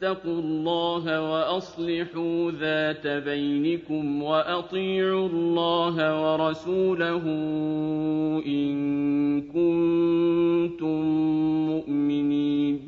فاتقوا الله وأصلحوا ذات بينكم وأطيعوا الله ورسوله إن كنتم مؤمنين.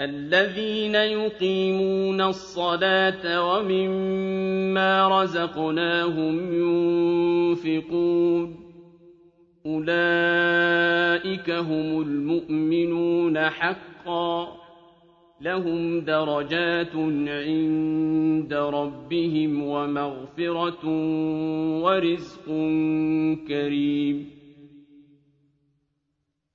الذين يقيمون الصلاة ومما رزقناهم ينفقون. أولئك هم المؤمنون حقا. لهم درجات عند ربهم ومغفرة ورزق كريم.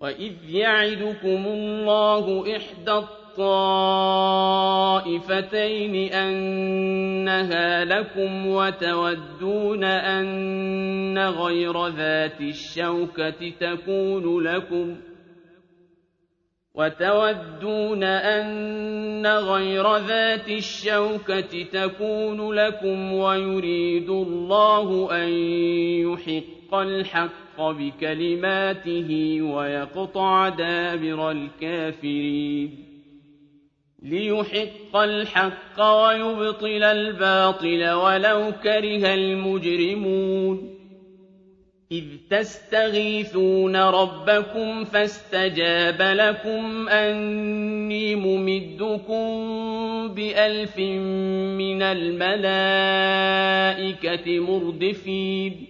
وإذ يعدكم الله إحدى الطائفتين أنها لكم وتودون أن غير ذات الشوكة تكون لكم وتودون أن غير ذات الشوكة تكون لكم ويريد الله أن يحق الحق بكلماته ويقطع دابر الكافرين. ليحق الحق ويبطل الباطل ولو كره المجرمون. إذ تستغيثون ربكم فاستجاب لكم أني ممدكم بألف من الملائكة مردفين.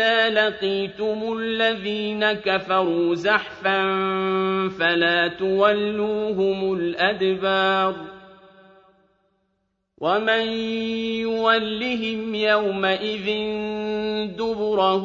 إذا لقيتم الذين كفروا زحفا فلا تولوهم الأدبار ومن يولهم يومئذ دبره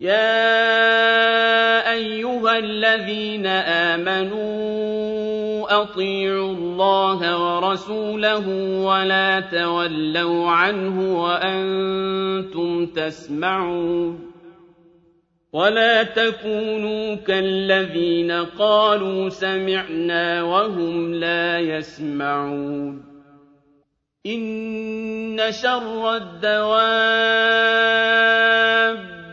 يَا أَيُّهَا الَّذِينَ آمَنُوا أَطِيعُوا اللَّهَ وَرَسُولَهُ وَلَا تَوَلَّوْا عَنْهُ وَأَنتُمْ تَسْمَعُونَ وَلَا تَكُونُوا كَالَّذِينَ قَالُوا سَمِعْنَا وَهُمْ لَا يَسْمَعُونَ إِنَّ شَرَّ الدَّوَابِّ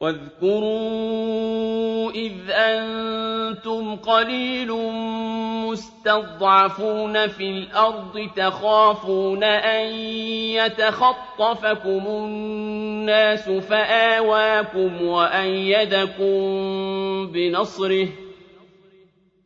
واذكروا إذ أنتم قليل مستضعفون في الأرض تخافون أن يتخطفكم الناس فآواكم وأيدكم بنصره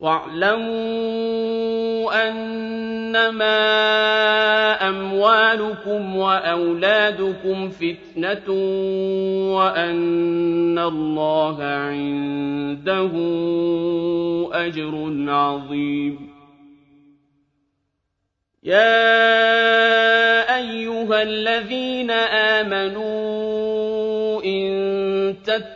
واعلموا أنما أموالكم وأولادكم فتنة وأن الله عنده أجر عظيم. يا أيها الذين آمنوا إن تتقوا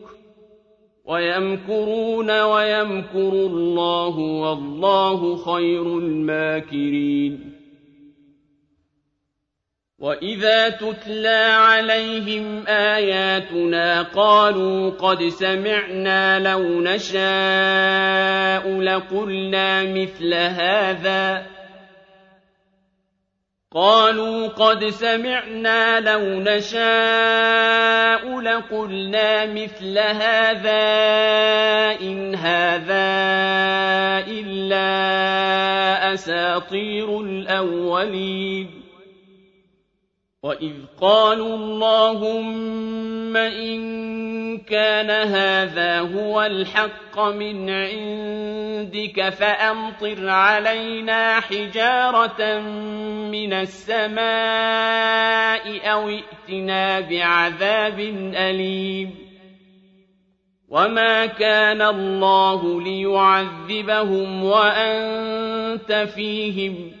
ويمكرون ويمكر الله والله خير الماكرين. وَإِذَا تُتْلَىٰ عَلَيْهِمْ آيَاتُنَا قَالُوا قَدْ سَمِعْنَا لَوْ نَشَاءُ لَقُلْنَا مِثْلَ هَٰذَا قَالُوا قَدْ سَمِعْنَا لَوْ نَشَاءُ لَقُلْنَا مِثْلَ هَٰذَا إِنْ هَٰذَا إِلَّا أَسَاطِيرُ الْأَوَّلِينَ. وَإِذْ قَالُوا اللَّهُمَّ إِن كَانَ هَٰذَا هُوَ الْحَقَّ مِنْ عِندِكَ فَأَمْطِرْ عَلَيْنَا حِجَارَةً مِّنَ السَّمَاءِ أَوِ ائْتِنَا بِعَذَابٍ أَلِيمٍ وَمَا كَانَ اللَّهُ لِيُعَذِّبَهُمْ وَأَنتَ فِيهِمْ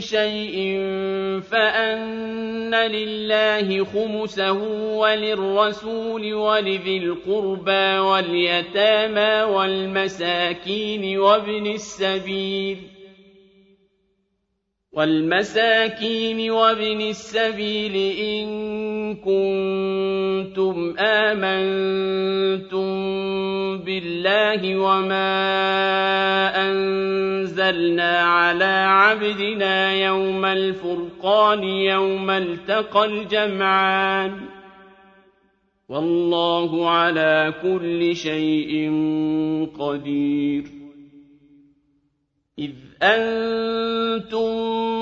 شيء فأن لله خمسه وللرسول ولذي القربى واليتامى والمساكين وابن السبيل والمساكين وابن السبيل إن كنتم آمنتم بالله وما أنزلنا على عبدنا يوم الفرقان يوم التقى الجمعان. والله على كل شيء قدير. إذ أنتم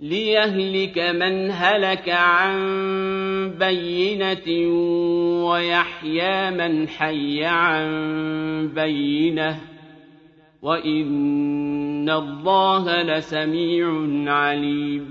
ليهلك من هلك عن بينة ويحيى من حي عن بينه وإن الله لسميع عليم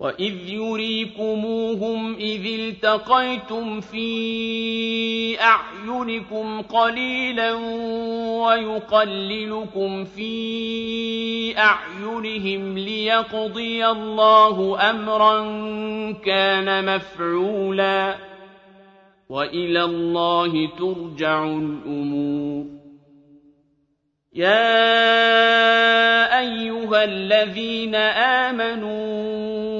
وإذ يريكموهم إذ التقيتم في أعينكم قليلا ويقللكم في أعينهم ليقضي الله أمرا كان مفعولا وإلى الله ترجع الأمور يا أيها الذين آمنوا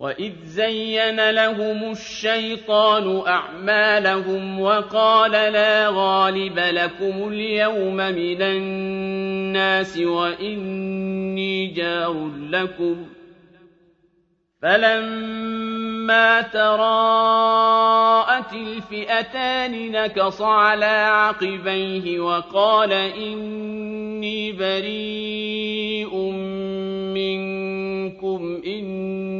وإذ زين لهم الشيطان أعمالهم وقال لا غالب لكم اليوم من الناس وإني جار لكم فلما تراءت الفئتان نكص على عقبيه وقال إني بريء منكم إني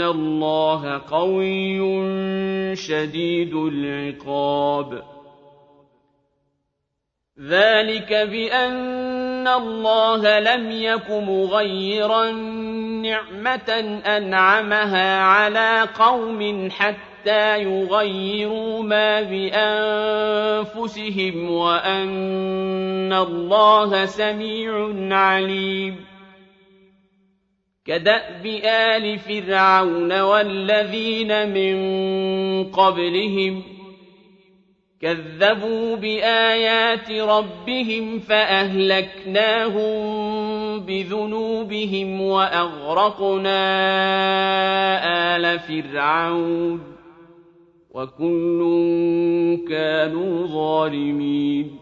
الله قوي شديد العقاب ذلك بأن الله لم يك مغيرا نعمة أنعمها على قوم حتى يغيروا ما بأنفسهم وأن الله سميع عليم كدأب آل فرعون والذين من قبلهم كذبوا بآيات ربهم فأهلكناهم بذنوبهم وأغرقنا آل فرعون وكل كانوا ظالمين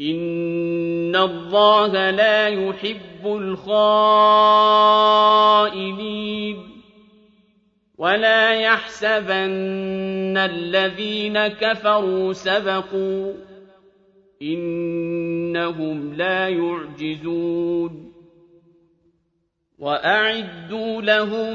إِنَّ اللَّهَ لَا يُحِبُّ الْخَائِنِينَ وَلَا يَحْسَبَنَّ الَّذِينَ كَفَرُوا سَبَقُوا ۚ إِنَّهُمْ لَا يُعْجِزُونَ وَأَعِدُّوا لَهُم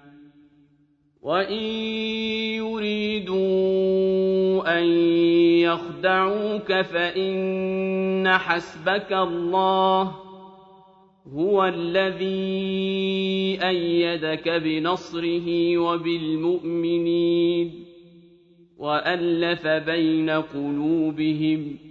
وَإِن يُرِيدُوا أَن يَخْدَعُوكَ فَإِنَّ حَسْبَكَ اللَّهُ ۚ هُوَ الَّذِي أَيَّدَكَ بِنَصْرِهِ وَبِالْمُؤْمِنِينَ وَأَلَّفَ بَيْنَ قُلُوبِهِمْ ۚ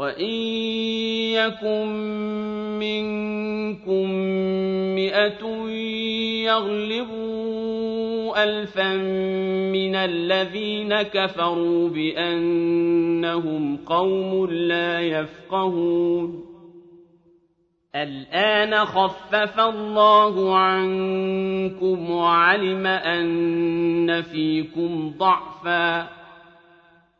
وَإِن يَكُن مِّنكُم مِّائَةٌ يَغْلِبُوا أَلْفًا مِّنَ الَّذِينَ كَفَرُوا بِأَنَّهُمْ قَوْمٌ لَّا يَفْقَهُونَ الْآنَ خَفَّفَ اللَّهُ عَنكُمْ وَعَلِمَ أَنَّ فِيكُمْ ضَعْفًا ۚ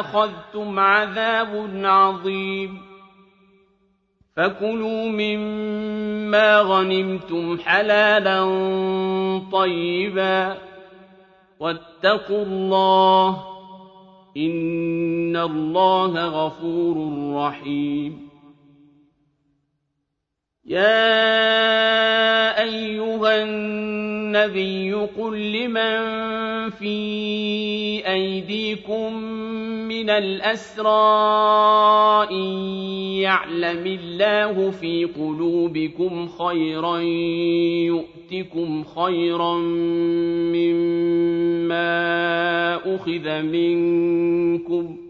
أَخَذْتُمْ عَذَابٌ عَظِيمٌ. فَكُلُوا مِمَّا غَنِمْتُمْ حَلَالًا طَيِّبًا. وَاتَّقُوا اللَّهَ ۚ إِنَّ اللَّهَ غَفُورٌ رَّحِيمٌ. يَا أَيُّهَا النَّبِيُّ قُل لِّمَن فِي أَيْدِيكُم مِّنَ الْأَسْرَىٰ إِن يَعْلَمِ اللَّهُ فِي قُلُوبِكُمْ خَيْرًا يُؤْتِكُمْ خَيْرًا مِّمَّا أُخِذَ مِنكُمْ ۖ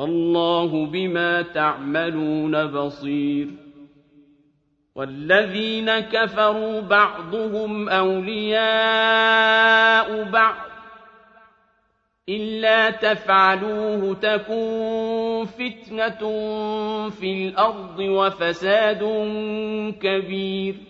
والله بما تعملون بصير. والذين كفروا بعضهم أولياء بعض. إلا تفعلوه تكون فتنة في الأرض وفساد كبير.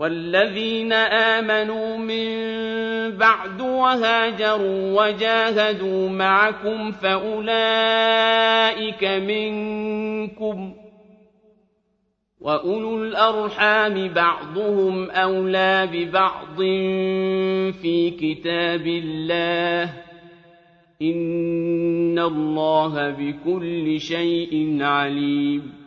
وَالَّذِينَ آمَنُوا مِن بَعْدُ وَهَاجَرُوا وَجَاهَدُوا مَعَكُمْ فَأُولَٰئِكَ مِنكُمْ ۚ وَأُولُو الْأَرْحَامِ بَعْضُهُمْ أَوْلَىٰ بِبَعْضٍ فِي كِتَابِ اللَّهِ ۗ إِنَّ اللَّهَ بِكُلِّ شَيْءٍ عَلِيمٌ